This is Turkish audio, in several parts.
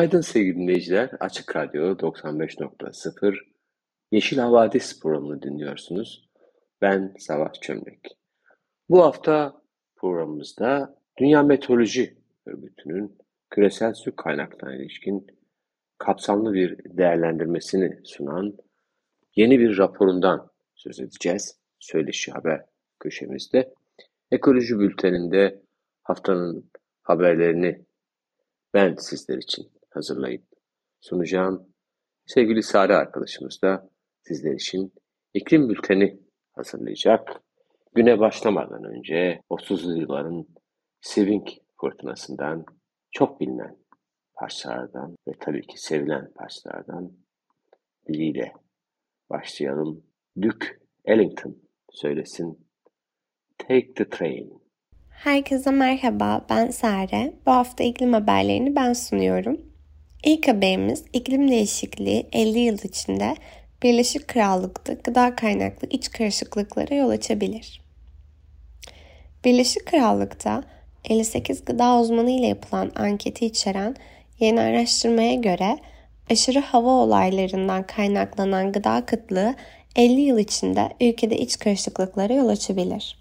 Günaydın sevgili dinleyiciler. Açık Radyo 95.0 Yeşil Havadis programını dinliyorsunuz. Ben Savaş Çömlek. Bu hafta programımızda Dünya Meteoroloji Örgütü'nün küresel su kaynaklarına ilişkin kapsamlı bir değerlendirmesini sunan yeni bir raporundan söz edeceğiz. Söyleşi Haber köşemizde. Ekoloji Bülteni'nde haftanın haberlerini ben sizler için hazırlayıp sunacağım. Sevgili Sare arkadaşımız da sizler için iklim bülteni hazırlayacak. Güne başlamadan önce 30'lu yılların Swing fırtınasından çok bilinen parçalardan ve tabii ki sevilen parçalardan biriyle başlayalım. Duke Ellington söylesin Take the Train. Herkese merhaba, ben Sare. Bu hafta iklim haberlerini ben sunuyorum. İlk haberimiz iklim değişikliği 50 yıl içinde Birleşik Krallık'ta gıda kaynaklı iç karışıklıklara yol açabilir. Birleşik Krallık'ta 58 gıda uzmanı ile yapılan anketi içeren yeni araştırmaya göre aşırı hava olaylarından kaynaklanan gıda kıtlığı 50 yıl içinde ülkede iç karışıklıklara yol açabilir.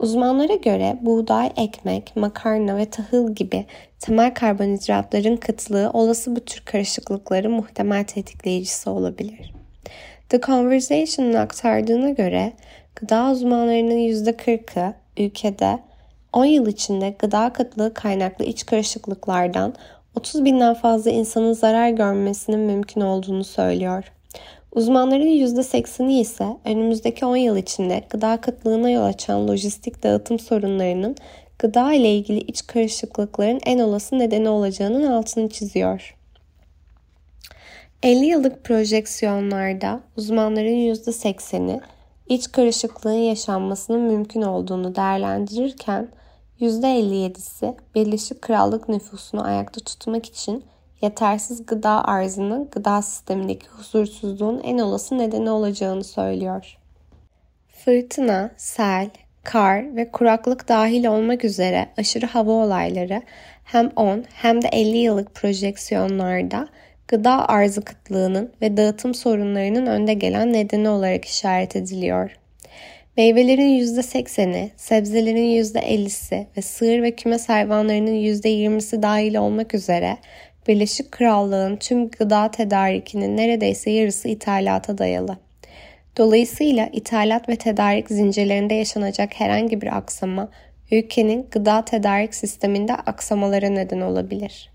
Uzmanlara göre buğday, ekmek, makarna ve tahıl gibi temel karbonhidratların kıtlığı olası bu tür karışıklıkları muhtemel tetikleyicisi olabilir. The Conversation'ın aktardığına göre gıda uzmanlarının %40'ı ülkede 10 yıl içinde gıda kıtlığı kaynaklı iç karışıklıklardan 30 binden fazla insanın zarar görmesinin mümkün olduğunu söylüyor. Uzmanların %80'i ise önümüzdeki 10 yıl içinde gıda kıtlığına yol açan lojistik dağıtım sorunlarının gıda ile ilgili iç karışıklıkların en olası nedeni olacağının altını çiziyor. 50 yıllık projeksiyonlarda uzmanların %80'i iç karışıklığın yaşanmasının mümkün olduğunu değerlendirirken %57'si Birleşik Krallık nüfusunu ayakta tutmak için yetersiz gıda arzının gıda sistemindeki huzursuzluğun en olası nedeni olacağını söylüyor. Fırtına, sel, kar ve kuraklık dahil olmak üzere aşırı hava olayları hem 10 hem de 50 yıllık projeksiyonlarda gıda arzı kıtlığının ve dağıtım sorunlarının önde gelen nedeni olarak işaret ediliyor. Meyvelerin %80'i, sebzelerin %50'si ve sığır ve kümes hayvanlarının %20'si dahil olmak üzere Birleşik Krallığın tüm gıda tedarikinin neredeyse yarısı ithalata dayalı. Dolayısıyla ithalat ve tedarik zincirlerinde yaşanacak herhangi bir aksama ülkenin gıda tedarik sisteminde aksamalara neden olabilir.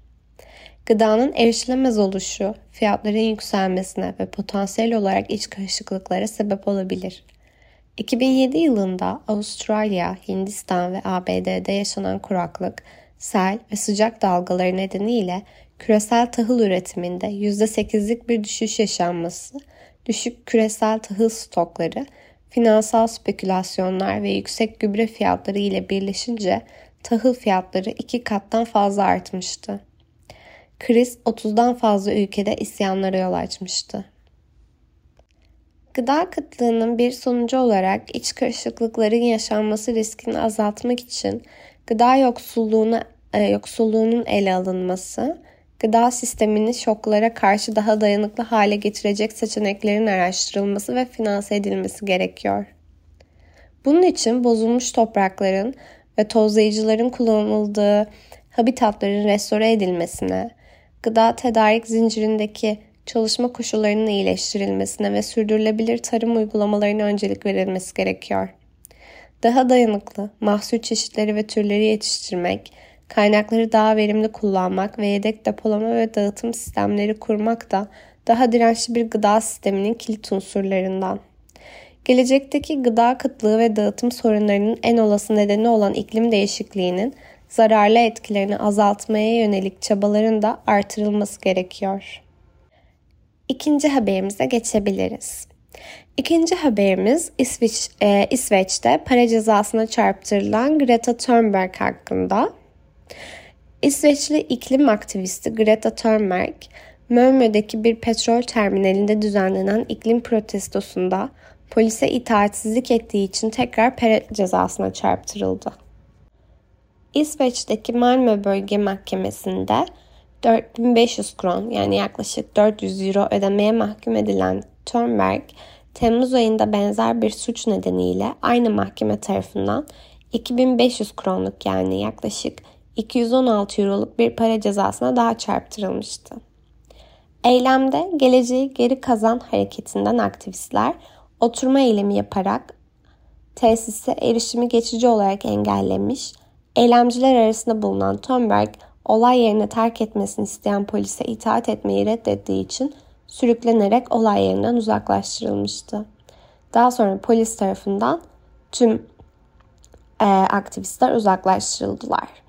Gıdanın erişilemez oluşu fiyatların yükselmesine ve potansiyel olarak iç karışıklıklara sebep olabilir. 2007 yılında Avustralya, Hindistan ve ABD'de yaşanan kuraklık, sel ve sıcak dalgaları nedeniyle küresel tahıl üretiminde %8'lik bir düşüş yaşanması, düşük küresel tahıl stokları, finansal spekülasyonlar ve yüksek gübre fiyatları ile birleşince tahıl fiyatları iki kattan fazla artmıştı. Kriz 30'dan fazla ülkede isyanlara yol açmıştı. Gıda kıtlığının bir sonucu olarak iç karışıklıkların yaşanması riskini azaltmak için gıda yoksulluğuna, e, yoksulluğunun ele alınması, gıda sistemini şoklara karşı daha dayanıklı hale getirecek seçeneklerin araştırılması ve finanse edilmesi gerekiyor. Bunun için bozulmuş toprakların ve tozlayıcıların kullanıldığı habitatların restore edilmesine, gıda tedarik zincirindeki çalışma koşullarının iyileştirilmesine ve sürdürülebilir tarım uygulamalarına öncelik verilmesi gerekiyor. Daha dayanıklı mahsul çeşitleri ve türleri yetiştirmek, kaynakları daha verimli kullanmak ve yedek depolama ve dağıtım sistemleri kurmak da daha dirençli bir gıda sisteminin kilit unsurlarından. gelecekteki gıda kıtlığı ve dağıtım sorunlarının en olası nedeni olan iklim değişikliğinin zararlı etkilerini azaltmaya yönelik çabaların da artırılması gerekiyor. İkinci haberimize geçebiliriz. İkinci haberimiz İsveç, e, İsveç'te para cezasına çarptırılan Greta Thunberg hakkında. İsveçli iklim aktivisti Greta Thunberg, Malmö'deki bir petrol terminalinde düzenlenen iklim protestosunda polise itaatsizlik ettiği için tekrar para cezasına çarptırıldı. İsveç'teki Malmö Bölge Mahkemesi'nde 4500 kron yani yaklaşık 400 euro ödemeye mahkum edilen Thunberg, Temmuz ayında benzer bir suç nedeniyle aynı mahkeme tarafından 2500 kronluk yani yaklaşık 216 euroluk bir para cezasına daha çarptırılmıştı. Eylemde geleceği geri kazan hareketinden aktivistler oturma eylemi yaparak tesise erişimi geçici olarak engellemiş, eylemciler arasında bulunan Thunberg olay yerini terk etmesini isteyen polise itaat etmeyi reddettiği için sürüklenerek olay yerinden uzaklaştırılmıştı. Daha sonra polis tarafından tüm e, aktivistler uzaklaştırıldılar.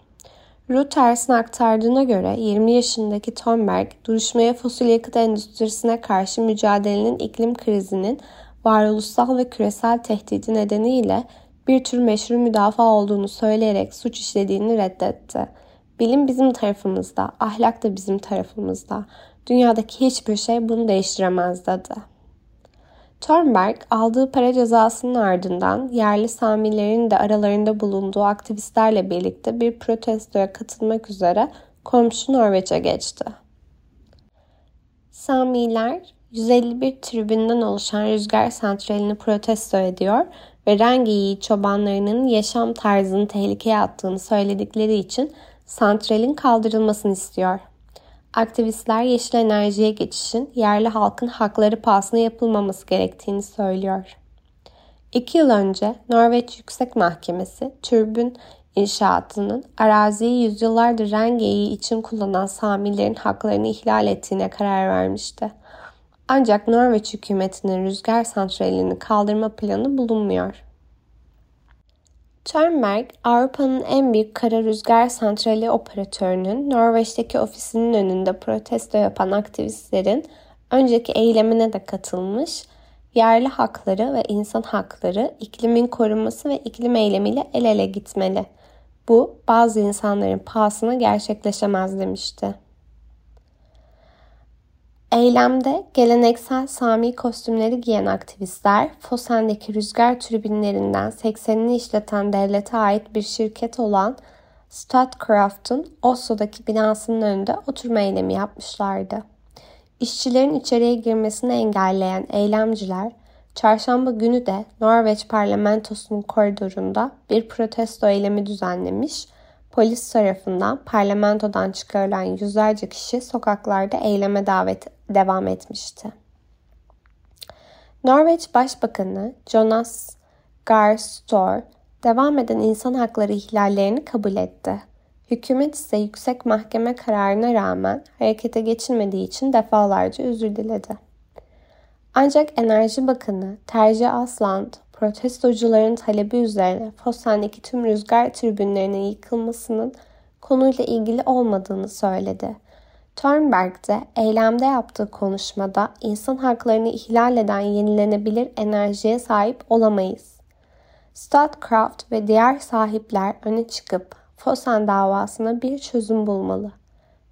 Reuters'ın aktardığına göre 20 yaşındaki Thunberg, duruşmaya fosil yakıt endüstrisine karşı mücadelenin iklim krizinin varoluşsal ve küresel tehdidi nedeniyle bir tür meşru müdafaa olduğunu söyleyerek suç işlediğini reddetti. Bilim bizim tarafımızda, ahlak da bizim tarafımızda. Dünyadaki hiçbir şey bunu değiştiremez dedi. Thornberg aldığı para cezasının ardından yerli Samilerin de aralarında bulunduğu aktivistlerle birlikte bir protestoya katılmak üzere komşu Norveç'e geçti. Samiler 151 tribünden oluşan rüzgar santralini protesto ediyor ve Rengeyi çobanlarının yaşam tarzını tehlikeye attığını söyledikleri için santralin kaldırılmasını istiyor. Aktivistler yeşil enerjiye geçişin yerli halkın hakları pahasına yapılmaması gerektiğini söylüyor. İki yıl önce Norveç Yüksek Mahkemesi türbün inşaatının araziyi yüzyıllardır rengeyi için kullanan Samilerin haklarını ihlal ettiğine karar vermişti. Ancak Norveç hükümetinin rüzgar santralini kaldırma planı bulunmuyor. Turnberg, Avrupa'nın en büyük kara rüzgar santrali operatörünün Norveç'teki ofisinin önünde protesto yapan aktivistlerin önceki eylemine de katılmış, yerli hakları ve insan hakları iklimin korunması ve iklim eylemiyle el ele gitmeli. Bu bazı insanların pahasına gerçekleşemez demişti. Eylemde geleneksel Sami kostümleri giyen aktivistler, Fosen'deki rüzgar türbinlerinden 80'ini işleten devlete ait bir şirket olan Statkraft'ın Oslo'daki binasının önünde oturma eylemi yapmışlardı. İşçilerin içeriye girmesini engelleyen eylemciler, çarşamba günü de Norveç parlamentosunun koridorunda bir protesto eylemi düzenlemiş Polis tarafından parlamentodan çıkarılan yüzlerce kişi sokaklarda eyleme davet devam etmişti. Norveç Başbakanı Jonas Gahr Store devam eden insan hakları ihlallerini kabul etti. Hükümet ise yüksek mahkeme kararına rağmen harekete geçilmediği için defalarca özür diledi. Ancak Enerji Bakanı Terci Asland protestocuların talebi üzerine Fosen'deki tüm rüzgar tribünlerinin yıkılmasının konuyla ilgili olmadığını söyledi. Thunberg de eylemde yaptığı konuşmada insan haklarını ihlal eden yenilenebilir enerjiye sahip olamayız. Statkraft ve diğer sahipler öne çıkıp Fosen davasına bir çözüm bulmalı.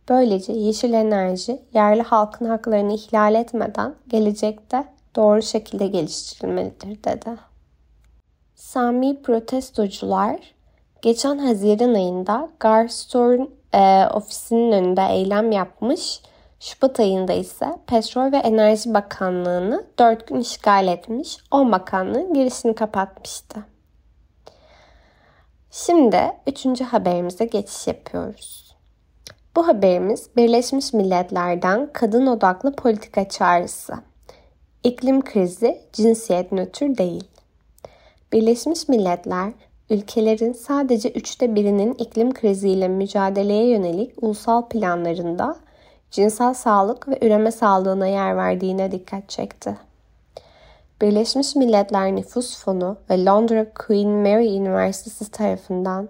Böylece yeşil enerji yerli halkın haklarını ihlal etmeden gelecekte doğru şekilde geliştirilmelidir dedi. Sami protestocular geçen Haziran ayında Garstone e, ofisinin önünde eylem yapmış. Şubat ayında ise Petrol ve Enerji Bakanlığı'nı 4 gün işgal etmiş. 10 bakanlığın girişini kapatmıştı. Şimdi üçüncü haberimize geçiş yapıyoruz. Bu haberimiz Birleşmiş Milletler'den kadın odaklı politika çağrısı. İklim krizi cinsiyet nötr değil. Birleşmiş Milletler, ülkelerin sadece üçte birinin iklim kriziyle mücadeleye yönelik ulusal planlarında cinsel sağlık ve üreme sağlığına yer verdiğine dikkat çekti. Birleşmiş Milletler Nüfus Fonu ve Londra Queen Mary Üniversitesi tarafından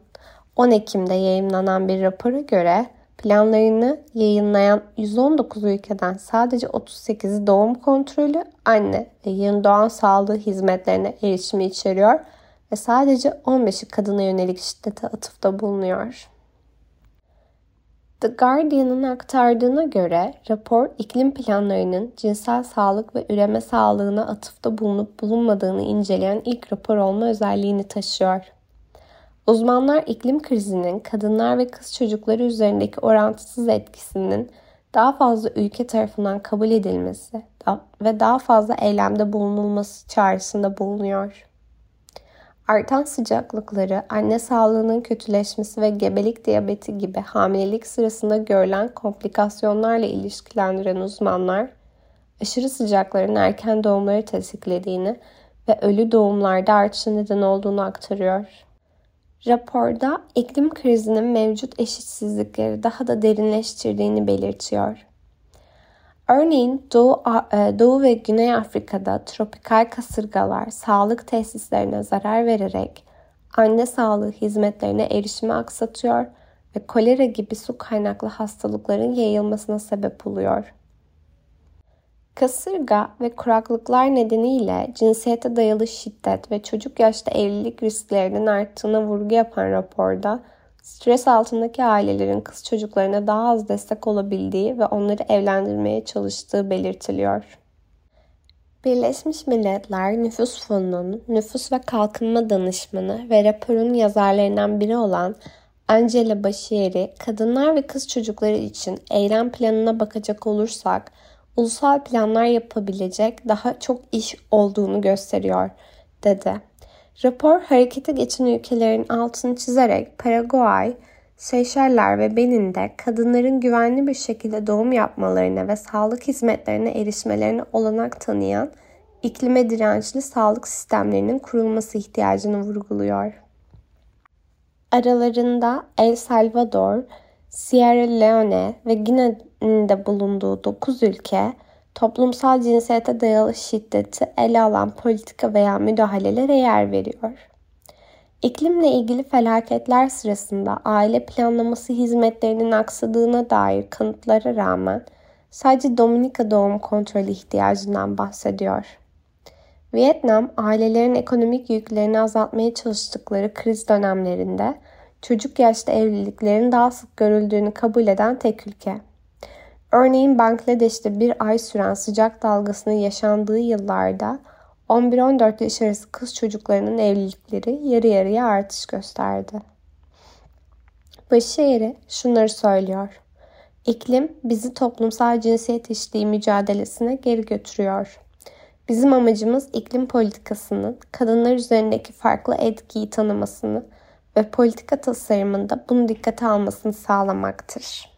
10 Ekim'de yayınlanan bir rapora göre planlarını yayınlayan 119 ülkeden sadece 38'i doğum kontrolü, anne ve yeni doğan sağlığı hizmetlerine erişimi içeriyor ve sadece 15'i kadına yönelik şiddete atıfta bulunuyor. The Guardian'ın aktardığına göre rapor iklim planlarının cinsel sağlık ve üreme sağlığına atıfta bulunup bulunmadığını inceleyen ilk rapor olma özelliğini taşıyor. Uzmanlar iklim krizinin kadınlar ve kız çocukları üzerindeki orantısız etkisinin daha fazla ülke tarafından kabul edilmesi ve daha fazla eylemde bulunulması çağrısında bulunuyor. Artan sıcaklıkları, anne sağlığının kötüleşmesi ve gebelik diyabeti gibi hamilelik sırasında görülen komplikasyonlarla ilişkilendiren uzmanlar, aşırı sıcakların erken doğumları tetiklediğini ve ölü doğumlarda artışa neden olduğunu aktarıyor. Raporda iklim krizinin mevcut eşitsizlikleri daha da derinleştirdiğini belirtiyor. Örneğin Doğu, e, Doğu ve Güney Afrika'da tropikal kasırgalar sağlık tesislerine zarar vererek anne sağlığı hizmetlerine erişimi aksatıyor ve kolera gibi su kaynaklı hastalıkların yayılmasına sebep oluyor. Kasırga ve kuraklıklar nedeniyle cinsiyete dayalı şiddet ve çocuk yaşta evlilik risklerinin arttığına vurgu yapan raporda stres altındaki ailelerin kız çocuklarına daha az destek olabildiği ve onları evlendirmeye çalıştığı belirtiliyor. Birleşmiş Milletler Nüfus Fonu'nun nüfus ve kalkınma danışmanı ve raporun yazarlarından biri olan Angela Bashieri, kadınlar ve kız çocukları için eylem planına bakacak olursak ulusal planlar yapabilecek daha çok iş olduğunu gösteriyor, dedi. Rapor harekete geçen ülkelerin altını çizerek Paraguay, Seyşeller ve Benin'de kadınların güvenli bir şekilde doğum yapmalarına ve sağlık hizmetlerine erişmelerine olanak tanıyan iklime dirençli sağlık sistemlerinin kurulması ihtiyacını vurguluyor. Aralarında El Salvador, Sierra Leone ve Gine'nin bulunduğu 9 ülke toplumsal cinsiyete dayalı şiddeti ele alan politika veya müdahalelere yer veriyor. İklimle ilgili felaketler sırasında aile planlaması hizmetlerinin aksadığına dair kanıtlara rağmen sadece Dominika doğum kontrolü ihtiyacından bahsediyor. Vietnam, ailelerin ekonomik yüklerini azaltmaya çalıştıkları kriz dönemlerinde çocuk yaşta evliliklerin daha sık görüldüğünü kabul eden tek ülke. Örneğin Bangladeş'te bir ay süren sıcak dalgasının yaşandığı yıllarda 11-14 yaş arası kız çocuklarının evlilikleri yarı yarıya artış gösterdi. Başşehir'i şunları söylüyor. İklim bizi toplumsal cinsiyet eşitliği mücadelesine geri götürüyor. Bizim amacımız iklim politikasının kadınlar üzerindeki farklı etkiyi tanımasını ve politika tasarımında bunu dikkate almasını sağlamaktır.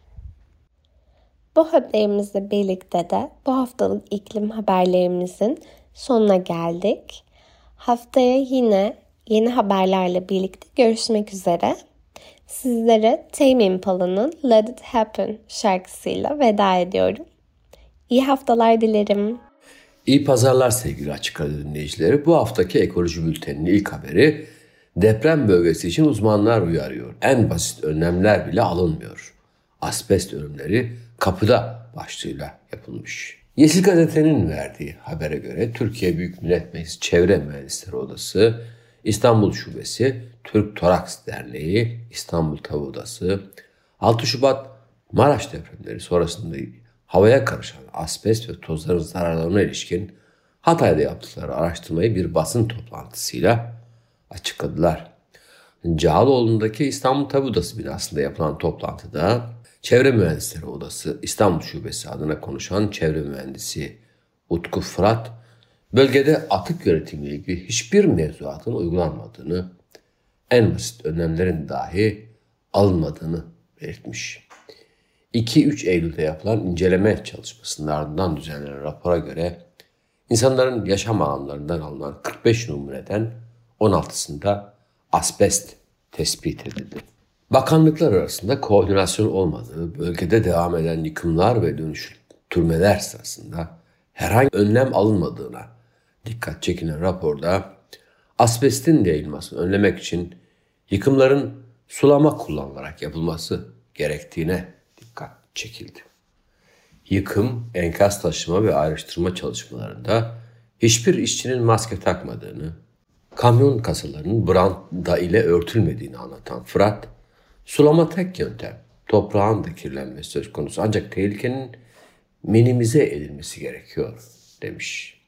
Bu haberimizle birlikte de bu haftalık iklim haberlerimizin sonuna geldik. Haftaya yine yeni haberlerle birlikte görüşmek üzere. Sizlere Tame Impala'nın Let It Happen şarkısıyla veda ediyorum. İyi haftalar dilerim. İyi pazarlar sevgili Açık Radyo dinleyicileri. Bu haftaki ekoloji bülteninin ilk haberi deprem bölgesi için uzmanlar uyarıyor. En basit önlemler bile alınmıyor. Asbest ölümleri kapıda başlığıyla yapılmış. Yeşil Gazete'nin verdiği habere göre Türkiye Büyük Millet Meclisi Çevre Mühendisleri Odası, İstanbul Şubesi, Türk Toraks Derneği, İstanbul Tav Odası, 6 Şubat Maraş depremleri sonrasında havaya karışan asbest ve tozların zararlarına ilişkin Hatay'da yaptıkları araştırmayı bir basın toplantısıyla açıkladılar. Cağaloğlu'ndaki İstanbul Tav Odası binasında yapılan toplantıda Çevre Mühendisleri Odası İstanbul Şubesi adına konuşan çevre mühendisi Utku Fırat, bölgede atık yönetimiyle ilgili hiçbir mevzuatın uygulanmadığını, en basit önlemlerin dahi alınmadığını belirtmiş. 2-3 Eylül'de yapılan inceleme çalışmasının ardından düzenlenen rapora göre insanların yaşam alanlarından alınan 45 numuneden 16'sında asbest tespit edildi. Bakanlıklar arasında koordinasyon olmadığı, bölgede devam eden yıkımlar ve dönüştürmeler sırasında herhangi önlem alınmadığına, dikkat çekilen raporda asbestin yayılmasını önlemek için yıkımların sulama kullanılarak yapılması gerektiğine dikkat çekildi. Yıkım, enkaz taşıma ve ayrıştırma çalışmalarında hiçbir işçinin maske takmadığını, kamyon kasalarının branda ile örtülmediğini anlatan Fırat, sulama tek yöntem, toprağın da kirlenmesi söz konusu ancak tehlikenin minimize edilmesi gerekiyor demiş.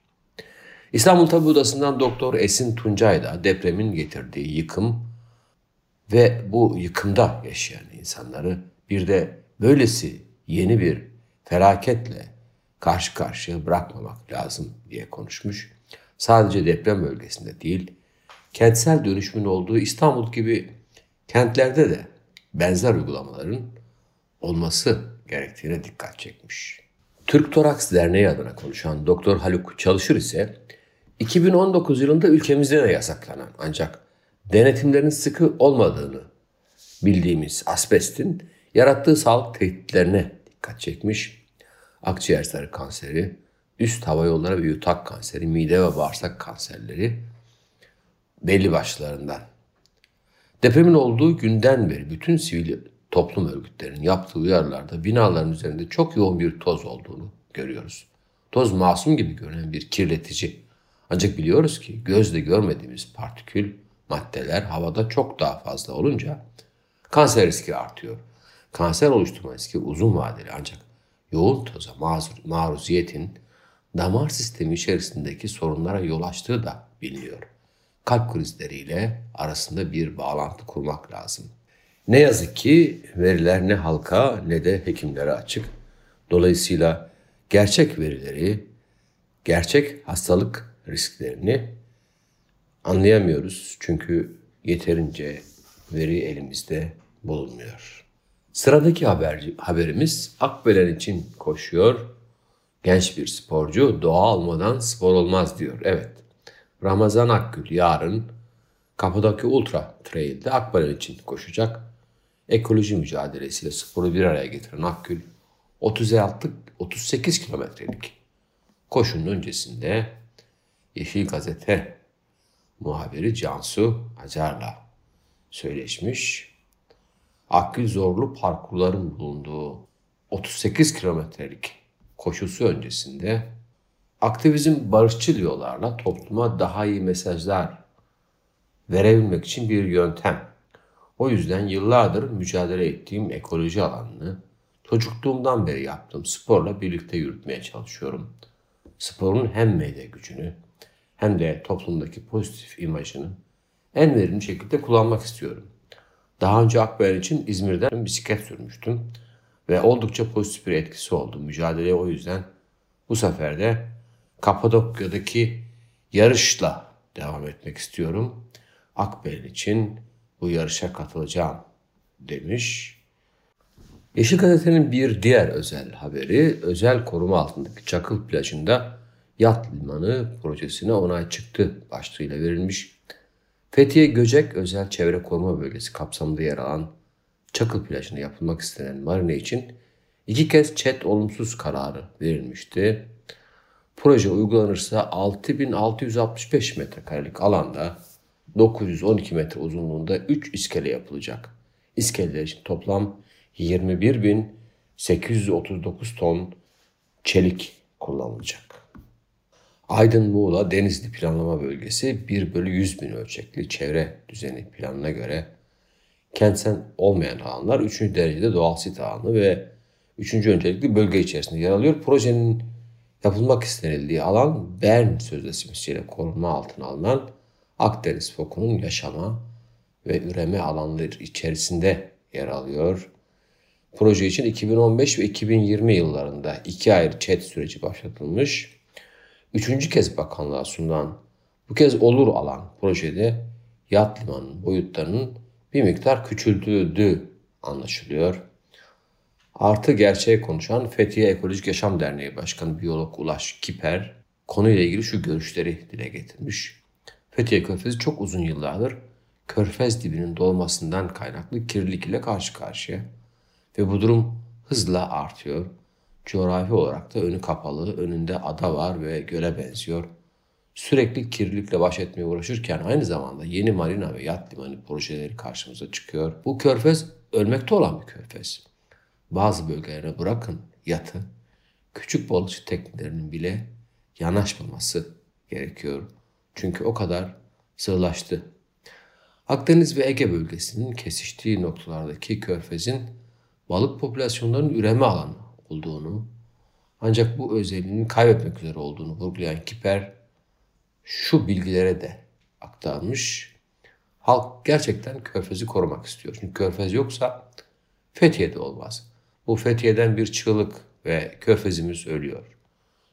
İstanbul Tabip Odası'ndan Doktor Esin Tuncay da depremin getirdiği yıkım ve bu yıkımda yaşayan insanları bir de böylesi yeni bir felaketle karşı karşıya bırakmamak lazım diye konuşmuş. Sadece deprem bölgesinde değil, kentsel dönüşümün olduğu İstanbul gibi kentlerde de benzer uygulamaların olması gerektiğine dikkat çekmiş. Türk Toraks Derneği adına konuşan Doktor Haluk Çalışır ise 2019 yılında ülkemizde de yasaklanan ancak denetimlerin sıkı olmadığını bildiğimiz asbestin yarattığı sağlık tehditlerine dikkat çekmiş. Akciğer sarı kanseri, üst hava yolları ve yutak kanseri, mide ve bağırsak kanserleri belli başlarından. Depremin olduğu günden beri bütün sivil toplum örgütlerinin yaptığı uyarılarda binaların üzerinde çok yoğun bir toz olduğunu görüyoruz. Toz masum gibi görünen bir kirletici. Ancak biliyoruz ki gözle görmediğimiz partikül maddeler havada çok daha fazla olunca kanser riski artıyor. Kanser oluşturma riski uzun vadeli ancak yoğun toza maruziyetin damar sistemi içerisindeki sorunlara yol açtığı da biliniyor. Kalp krizleriyle arasında bir bağlantı kurmak lazım. Ne yazık ki veriler ne halka ne de hekimlere açık. Dolayısıyla gerçek verileri, gerçek hastalık risklerini anlayamıyoruz. Çünkü yeterince veri elimizde bulunmuyor. Sıradaki haber, haberimiz Akbelen için koşuyor. Genç bir sporcu doğa olmadan spor olmaz diyor. Evet. Ramazan Akgül yarın Kapıdaki Ultra Trail'de Akbelen için koşacak. Ekoloji mücadelesiyle sporu bir araya getiren Akgül 36 38 kilometrelik koşunun öncesinde Yeşil Gazete muhabiri Cansu Acar'la söyleşmiş. Akgül zorlu parkurların bulunduğu 38 kilometrelik koşusu öncesinde aktivizm barışçıl yollarla topluma daha iyi mesajlar verebilmek için bir yöntem. O yüzden yıllardır mücadele ettiğim ekoloji alanını çocukluğumdan beri yaptığım sporla birlikte yürütmeye çalışıyorum. Sporun hem medya gücünü hem de toplumdaki pozitif imajını en verimli şekilde kullanmak istiyorum. Daha önce Akbelen için İzmir'den bisiklet sürmüştüm ve oldukça pozitif bir etkisi oldu. Mücadeleye o yüzden bu sefer de Kapadokya'daki yarışla devam etmek istiyorum. Akbelen için bu yarışa katılacağım demiş. Yeşil Gazete'nin bir diğer özel haberi özel koruma altındaki Çakıl plajında yat limanı projesine onay çıktı başlığıyla verilmiş. Fethiye Göcek Özel Çevre Koruma Bölgesi kapsamında yer alan Çakıl plajında yapılmak istenen marine için iki kez çet olumsuz kararı verilmişti. Proje uygulanırsa 6665 metrekarelik alanda 912 metre uzunluğunda 3 iskele yapılacak. İskeleler için toplam 21.839 ton çelik kullanılacak. Aydın Muğla Denizli Planlama Bölgesi 1 bölü 100 bin ölçekli çevre düzeni planına göre kentsel olmayan alanlar 3. derecede doğal sit alanı ve 3. öncelikli bölge içerisinde yer alıyor. Projenin yapılmak istenildiği alan Bern Sözleşmesi'yle korunma altına alınan Akdeniz fokunun yaşama ve üreme alanları içerisinde yer alıyor. Proje için 2015 ve 2020 yıllarında iki ayrı chat süreci başlatılmış. Üçüncü kez bakanlığa sunulan bu kez olur alan projede yat limanının boyutlarının bir miktar küçültüldüğü anlaşılıyor. Artı gerçeği konuşan Fethiye Ekolojik Yaşam Derneği Başkanı Biyolog Ulaş Kiper konuyla ilgili şu görüşleri dile getirmiş. Fethiye Körfezi çok uzun yıllardır körfez dibinin dolmasından kaynaklı kirlilik ile karşı karşıya ve bu durum hızla artıyor. Coğrafi olarak da önü kapalı, önünde ada var ve göle benziyor. sürekli kirlilikle baş etmeye uğraşırken aynı zamanda yeni marina ve yat limanı projeleri karşımıza çıkıyor. Bu körfez ölmekte olan bir körfez. Bazı bölgelere bırakın yatı, küçük balıkçı teknelerinin bile yanaşmaması gerekiyor. Çünkü o kadar sığlaştı. Akdeniz ve Ege bölgesinin kesiştiği noktalardaki körfezin balık popülasyonlarının üreme alanı olduğunu ancak bu özelliğini kaybetmek üzere olduğunu vurgulayan Kiper şu bilgilere de aktarmış. Halk gerçekten körfezi korumak istiyor. Çünkü körfez yoksa Fethiye'de olmaz. Bu Fethiye'den bir çığlık ve körfezimiz ölüyor.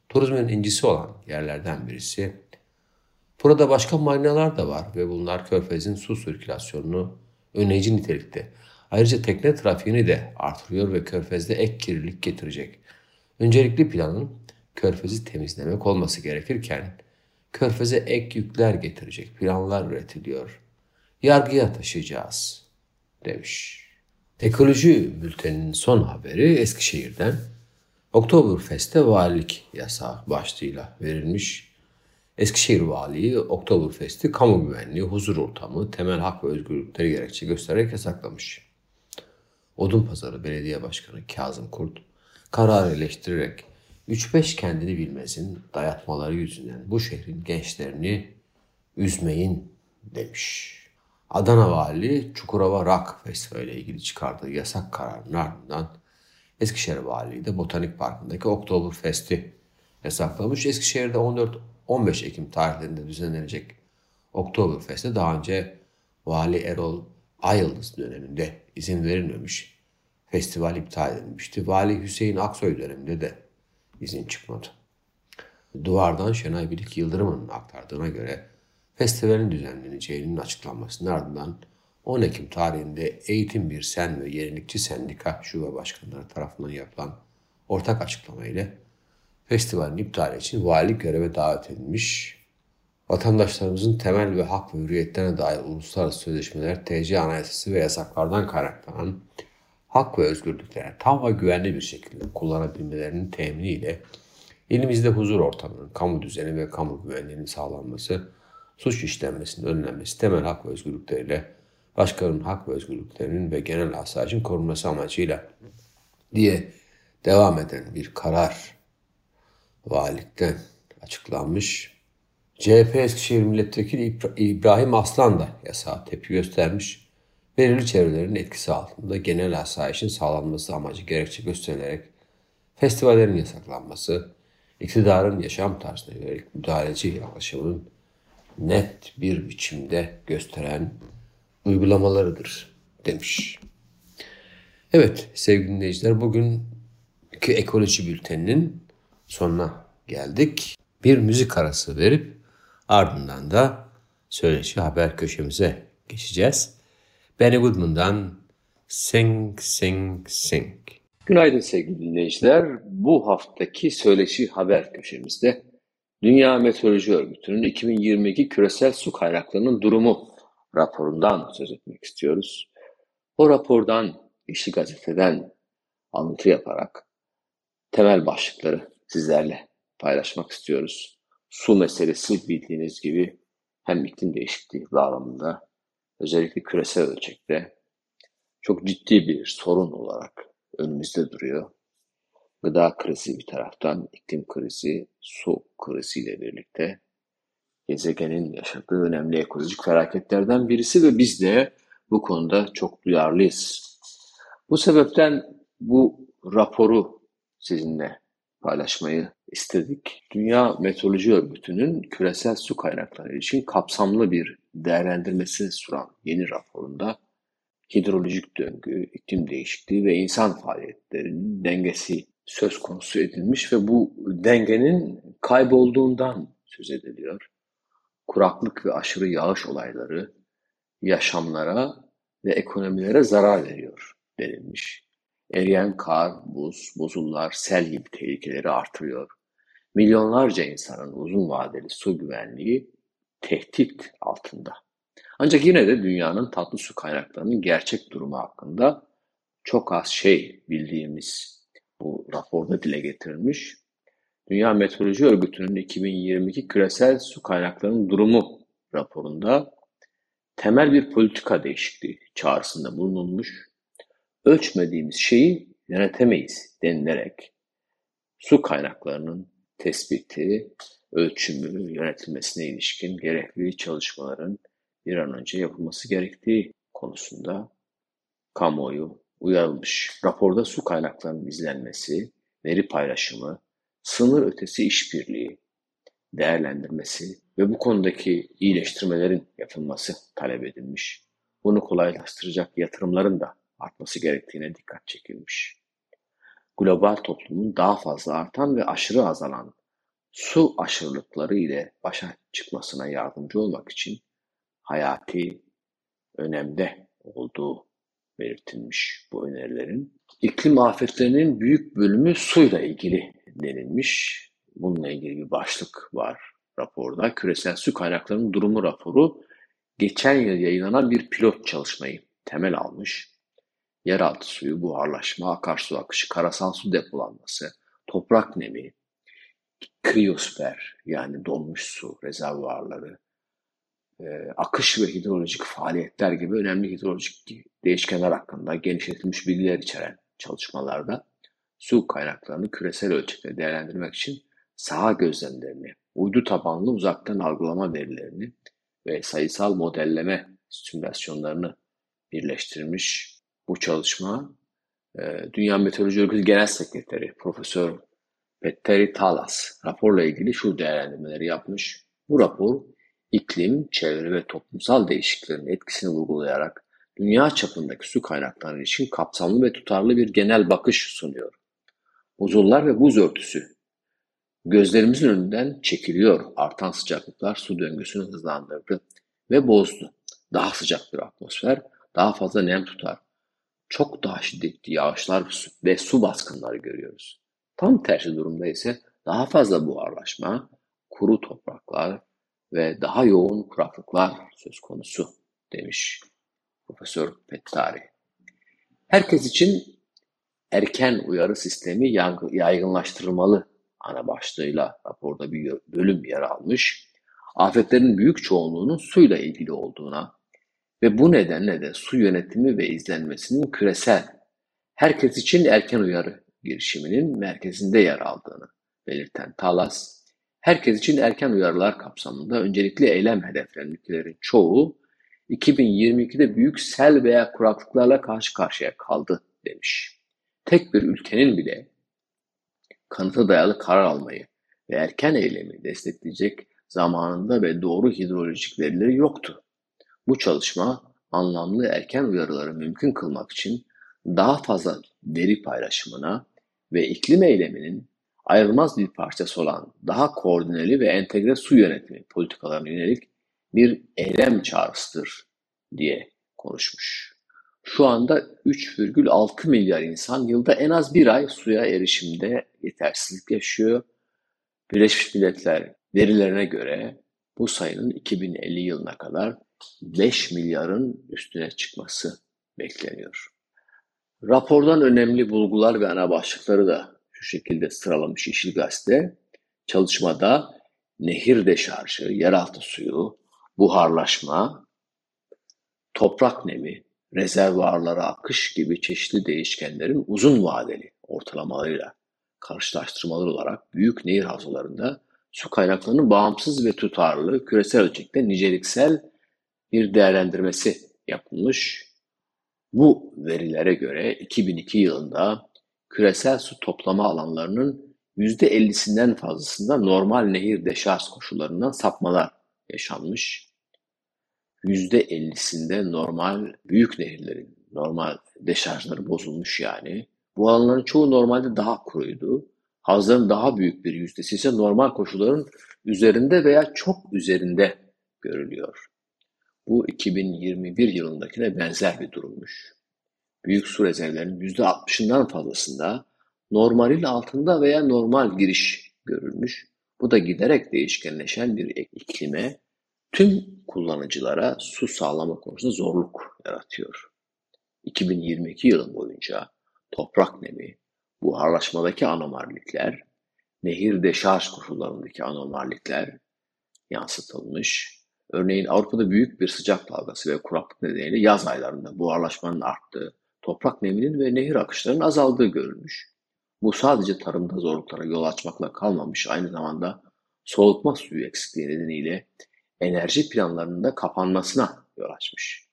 Turizmin incisi olan yerlerden birisi. Burada başka marinalar da var ve bunlar körfezin su sirkülasyonunu önleyici nitelikte. Ayrıca tekne trafiğini de artırıyor ve körfezde ek kirlilik getirecek. Öncelikli planın körfezi temizlemek olması gerekirken körfeze ek yükler getirecek planlar üretiliyor. Yargıya taşıyacağız demiş. Ekoloji bülteninin son haberi Eskişehir'den. Oktoberfest'te valilik yasağı başlığıyla verilmiş. Eskişehir Valiliği Oktoberfest'i kamu güvenliği, huzur ortamı, temel hak ve özgürlükleri gerekçe göstererek yasaklamış. Odunpazarı Belediye Başkanı Kazım Kurt karar eleştirerek 3-5 kendini bilmezin dayatmaları yüzünden bu şehrin gençlerini üzmeyin demiş. Adana Vali Çukurova Rock Festivali ile ilgili çıkardığı yasak kararının ardından Eskişehir Valiliği de Botanik Parkı'ndaki Oktoberfest'i yasaklamış. Eskişehir'de 14-15 Ekim tarihlerinde düzenlenecek Oktoberfest'e daha önce Vali Erol Ayıldız döneminde izin verilmemiş. Festival iptal edilmişti. Vali Hüseyin Aksoy döneminde de izin çıkmadı. Duvardan Şenay Bilik Yıldırım'ın aktardığına göre festivalin düzenleneceğinin açıklanmasının ardından 10 Ekim tarihinde Eğitim Bir Sen ve Yenilikçi Sendika Şube Başkanları tarafından yapılan ortak açıklama ile festivalin iptali için vali göreve davet edilmiş. Vatandaşlarımızın temel ve hak ve hürriyetlerine dair uluslararası sözleşmeler, TC Anayasası ve yasaklardan kaynaklanan hak ve özgürlüklere tam ve güvenli bir şekilde kullanabilmelerinin teminiyle elimizde huzur ortamının, kamu düzeni ve kamu güvenliğinin sağlanması, suç işlenmesinin önlenmesi, temel hak ve özgürlükleriyle başkalarının hak ve özgürlüklerinin ve genel asayişin korunması amacıyla diye devam eden bir karar valilikten açıklanmış. CHP Eskişehir Milletvekili İbrahim Aslan da yasağa tepki göstermiş belirli çevrelerin etkisi altında genel asayişin sağlanması amacı gerekçe gösterilerek festivallerin yasaklanması, iktidarın yaşam tarzına yönelik müdahaleci yaklaşımının net bir biçimde gösteren uygulamalarıdır demiş. Evet sevgili dinleyiciler bugünkü ekoloji bülteninin sonuna geldik. Bir müzik arası verip ardından da söyleşi haber köşemize geçeceğiz. Benny Goodman'dan Sing Sing Sing. Günaydın sevgili dinleyiciler. Bu haftaki söyleşi haber köşemizde Dünya Meteoroloji Örgütü'nün 2022 küresel su kaynaklarının durumu raporundan söz etmek istiyoruz. O rapordan İşi Gazete'den alıntı yaparak temel başlıkları sizlerle paylaşmak istiyoruz. Su meselesi bildiğiniz gibi hem iklim değişikliği bağlamında özellikle küresel ölçekte çok ciddi bir sorun olarak önümüzde duruyor. Gıda krizi bir taraftan, iklim krizi, su kriziyle birlikte gezegenin yaşadığı önemli ekolojik felaketlerden birisi ve biz de bu konuda çok duyarlıyız. Bu sebepten bu raporu sizinle paylaşmayı istedik. Dünya Meteoroloji Örgütü'nün küresel su kaynakları için kapsamlı bir değerlendirmesini sunan yeni raporunda hidrolojik döngü, iklim değişikliği ve insan faaliyetlerinin dengesi söz konusu edilmiş ve bu dengenin kaybolduğundan söz ediliyor. Kuraklık ve aşırı yağış olayları yaşamlara ve ekonomilere zarar veriyor denilmiş. Eriyen kar, buz, buzullar, sel gibi tehlikeleri artırıyor. Milyonlarca insanın uzun vadeli su güvenliği tehdit altında. Ancak yine de dünyanın tatlı su kaynaklarının gerçek durumu hakkında çok az şey bildiğimiz bu raporda dile getirilmiş. Dünya Meteoroloji Örgütü'nün 2022 küresel su kaynaklarının durumu raporunda temel bir politika değişikliği çağrısında bulunulmuş. Ölçmediğimiz şeyi yönetemeyiz denilerek su kaynaklarının tespiti, ölçümü, yönetilmesine ilişkin gerekli çalışmaların bir an önce yapılması gerektiği konusunda kamuoyu uyarılmış. Raporda su kaynaklarının izlenmesi, veri paylaşımı, sınır ötesi işbirliği değerlendirmesi ve bu konudaki iyileştirmelerin yapılması talep edilmiş. Bunu kolaylaştıracak yatırımların da artması gerektiğine dikkat çekilmiş. Global toplumun daha fazla artan ve aşırı azalan su aşırılıkları ile başa çıkmasına yardımcı olmak için hayati önemde olduğu belirtilmiş bu önerilerin. İklim afetlerinin büyük bölümü suyla ilgili denilmiş. Bununla ilgili bir başlık var raporda. Küresel su kaynaklarının durumu raporu geçen yıl yayınlanan bir pilot çalışmayı temel almış. Yeraltı suyu, buharlaşma, akarsu akışı, karasal su depolanması, toprak nemi, kriyosfer yani donmuş su rezervuarları, e, akış ve hidrolojik faaliyetler gibi önemli hidrolojik değişkenler hakkında genişletilmiş bilgiler içeren çalışmalarda su kaynaklarını küresel ölçekte değerlendirmek için saha gözlemlerini, uydu tabanlı uzaktan algılama verilerini ve sayısal modelleme simülasyonlarını birleştirmiş bu çalışma e, Dünya Meteoroloji Örgütü Genel Sekreteri Profesör Petteri Talas raporla ilgili şu değerlendirmeleri yapmış. Bu rapor iklim, çevre ve toplumsal değişikliklerin etkisini vurgulayarak dünya çapındaki su kaynaklarına ilişkin kapsamlı ve tutarlı bir genel bakış sunuyor. Buzullar ve buz örtüsü gözlerimizin önünden çekiliyor. Artan sıcaklıklar su döngüsünü hızlandırdı ve bozdu. Daha sıcak bir atmosfer, daha fazla nem tutar. Çok daha şiddetli yağışlar ve su baskınları görüyoruz. Tam tersi durumda ise daha fazla buharlaşma, kuru topraklar ve daha yoğun kuraklıklar söz konusu demiş Profesör Pettari. Herkes için erken uyarı sistemi yaygınlaştırılmalı ana başlığıyla raporda bir bölüm yer almış. Afetlerin büyük çoğunluğunun suyla ilgili olduğuna ve bu nedenle de su yönetimi ve izlenmesinin küresel, herkes için erken uyarı girişiminin merkezinde yer aldığını belirten Talas, herkes için erken uyarılar kapsamında öncelikli eylem hedeflerinin çoğu 2022'de büyük sel veya kuraklıklarla karşı karşıya kaldı demiş tek bir ülkenin bile kanıta dayalı karar almayı ve erken eylemi destekleyecek zamanında ve doğru hidrolojik verileri yoktu. Bu çalışma anlamlı erken uyarıları mümkün kılmak için daha fazla veri paylaşımına ve iklim eyleminin ayrılmaz bir parçası olan daha koordineli ve entegre su yönetimi politikalarına yönelik bir eylem çağrısıdır diye konuşmuş. Şu anda 3,6 milyar insan yılda en az bir ay suya erişimde yetersizlik yaşıyor. Birleşmiş Milletler verilerine göre bu sayının 2050 yılına kadar 5 milyarın üstüne çıkması bekleniyor. Rapordan önemli bulgular ve ana başlıkları da şu şekilde sıralamış İşil Gazete. Çalışmada nehir deşarjı, yeraltı suyu, buharlaşma, toprak nemi, rezervuarlara akış gibi çeşitli değişkenlerin uzun vadeli ortalamalarıyla karşılaştırmalar olarak büyük nehir havzalarında su kaynaklarının bağımsız ve tutarlı küresel ölçekte niceliksel bir değerlendirmesi yapılmış. Bu verilere göre 2002 yılında küresel su toplama alanlarının %50'sinden fazlasında normal nehir deşarj koşullarından sapmalar yaşanmış. %50'sinde normal büyük nehirlerin normal deşarjları bozulmuş yani. Bu alanların çoğu normalde daha kuruydu. Havzaların daha büyük bir yüzdesi ise normal koşulların üzerinde veya çok üzerinde görülüyor. Bu 2021 yılındakine benzer bir durummuş. Büyük su rezervlerinin %60'ından fazlasında normalin altında veya normal giriş görülmüş. Bu da giderek değişkenleşen bir iklime tüm kullanıcılara su sağlama konusunda zorluk yaratıyor. 2022 yılı boyunca toprak nemi, buharlaşmadaki anomalilikler, nehir deşarj koşullarındaki anormallikler yansıtılmış. Örneğin Avrupa'da büyük bir sıcak dalgası ve kuraklık nedeniyle yaz aylarında buharlaşmanın arttığı, toprak neminin ve nehir akışlarının azaldığı görülmüş. Bu sadece tarımda zorluklara yol açmakla kalmamış, aynı zamanda soğutma suyu eksikliği nedeniyle enerji planlarında kapanmasına yol açmış.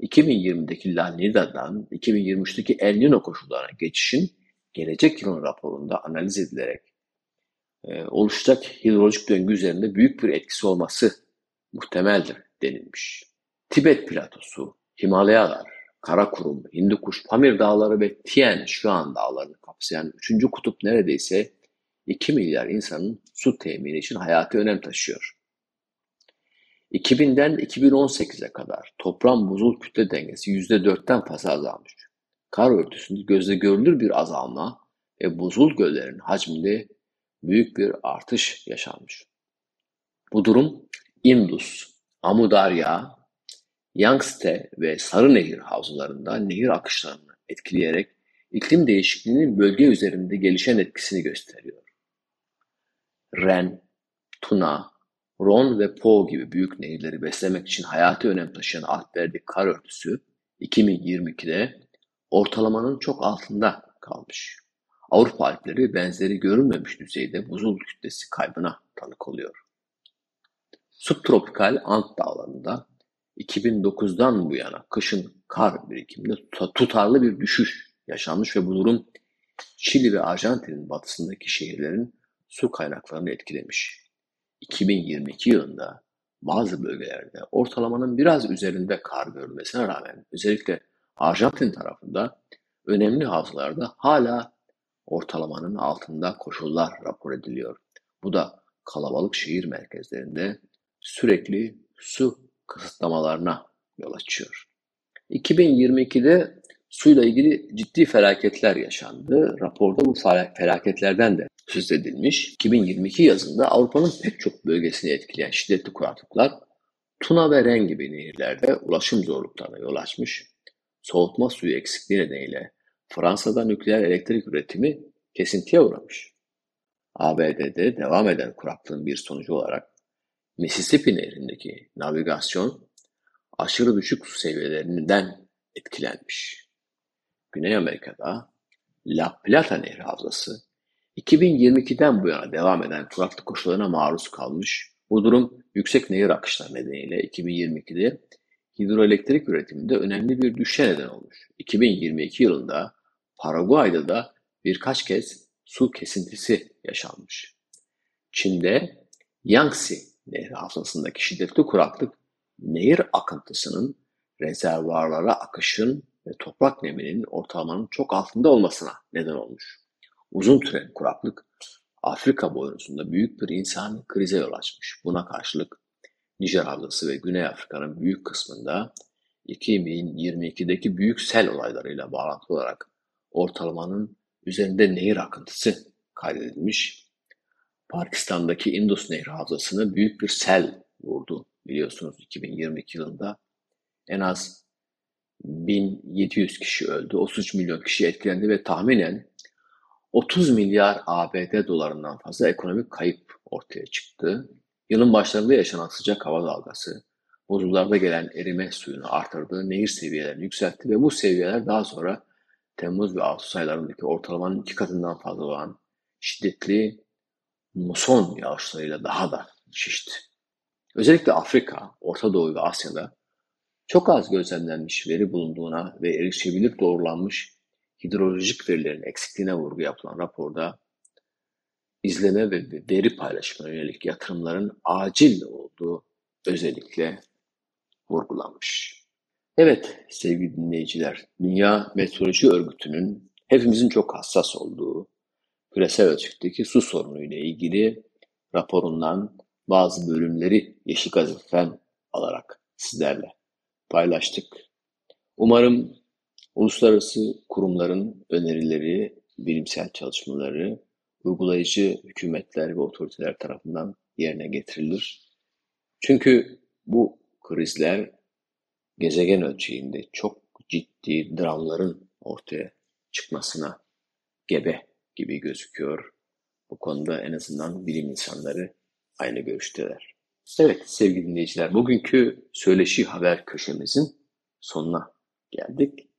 2020'deki La Nina'dan 2023'teki El Nino koşullarına geçişin gelecek yılın raporunda analiz edilerek e, oluşacak hidrolojik döngü üzerinde büyük bir etkisi olması muhtemeldir denilmiş. Tibet platosu, Himalayalar, Karakurum, Hindukuş, Pamir dağları ve Tien Şuan dağlarını kapsayan 3. kutup neredeyse 2 milyar insanın su temini için hayati önem taşıyor. 2000'den 2018'e kadar toprağın buzul kütle dengesi %4'ten fazla azalmış. Kar örtüsünde gözle görülür bir azalma ve buzul göllerin hacminde büyük bir artış yaşanmış. Bu durum Indus, Amudarya, Yangtze ve Sarı Nehir havzalarında nehir akışlarını etkileyerek iklim değişikliğinin bölge üzerinde gelişen etkisini gösteriyor. Ren, Tuna, Ron ve Po gibi büyük nehirleri beslemek için hayati önem taşıyan Alplerdeki kar örtüsü 2022'de ortalamanın çok altında kalmış. Avrupa Alpleri benzeri görülmemiş düzeyde buzul kütlesi kaybına tanık oluyor. Subtropikal Ant dağlarında 2009'dan bu yana kışın kar birikiminde tutarlı bir düşüş yaşanmış ve bu durum Şili ve Arjantin'in batısındaki şehirlerin su kaynaklarını etkilemiş. 2022 yılında bazı bölgelerde ortalamanın biraz üzerinde kar görülmesine rağmen özellikle Arjantin tarafında önemli havzalarda hala ortalamanın altında koşullar rapor ediliyor. Bu da kalabalık şehir merkezlerinde sürekli su kısıtlamalarına yol açıyor. 2022'de suyla ilgili ciddi felaketler yaşandı. Raporda bu felaketlerden de söz edilmiş. 2022 yazında Avrupa'nın pek çok bölgesini etkileyen şiddetli kuraklıklar Tuna ve Ren gibi nehirlerde ulaşım zorluklarına yol açmış. Soğutma suyu eksikliği nedeniyle Fransa'da nükleer elektrik üretimi kesintiye uğramış. ABD'de devam eden kuraklığın bir sonucu olarak Mississippi Nehri'ndeki navigasyon aşırı düşük su seviyelerinden etkilenmiş. Güney Amerika'da La Plata Nehri Havzası 2022'den bu yana devam eden kuraklık koşullarına maruz kalmış. Bu durum yüksek nehir akışları nedeniyle 2022'de hidroelektrik üretiminde önemli bir düşüşe neden olmuş. 2022 yılında Paraguay'da da birkaç kez su kesintisi yaşanmış. Çin'de Yangtze Nehri havzasındaki şiddetli kuraklık nehir akıntısının rezervuarlara akışın ve toprak neminin ortalamanın çok altında olmasına neden olmuş. Uzun süren kuraklık Afrika boyunuzunda büyük bir insani krize yol açmış. Buna karşılık Nijer Havzası ve Güney Afrika'nın büyük kısmında 2022'deki büyük sel olaylarıyla bağlantılı olarak ortalamanın üzerinde nehir akıntısı kaydedilmiş. Pakistan'daki Indus Nehri Havzası'nı büyük bir sel vurdu biliyorsunuz 2022 yılında. En az 1700 kişi öldü, 33 milyon kişi etkilendi ve tahminen 30 milyar ABD dolarından fazla ekonomik kayıp ortaya çıktı. Yılın başlarında yaşanan sıcak hava dalgası, buzullarda gelen erime suyunu artırdı, nehir seviyelerini yükseltti ve bu seviyeler daha sonra Temmuz ve Ağustos aylarındaki ortalamanın iki katından fazla olan şiddetli muson yağışlarıyla daha da şişti. Özellikle Afrika, Orta Doğu ve Asya'da çok az gözlemlenmiş veri bulunduğuna ve erişebilir doğrulanmış hidrolojik verilerin eksikliğine vurgu yapılan raporda izleme ve veri paylaşımına yönelik yatırımların acil olduğu özellikle vurgulanmış. Evet sevgili dinleyiciler, Dünya Meteoroloji Örgütü'nün hepimizin çok hassas olduğu küresel ölçekteki su sorunu ile ilgili raporundan bazı bölümleri Yeşil Gazete'den alarak sizlerle paylaştık. Umarım uluslararası kurumların önerileri, bilimsel çalışmaları uygulayıcı hükümetler ve otoriteler tarafından yerine getirilir. Çünkü bu krizler gezegen ölçeğinde çok ciddi dramların ortaya çıkmasına gebe gibi gözüküyor. Bu konuda en azından bilim insanları aynı görüşteler. Evet sevgili dinleyiciler, bugünkü söyleşi haber köşemizin sonuna geldik.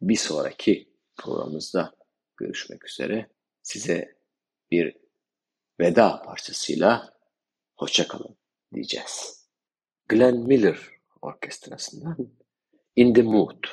Bir sonraki programımızda görüşmek üzere. Size bir veda parçasıyla hoşçakalın diyeceğiz. Glenn Miller Orkestrası'ndan In the Mood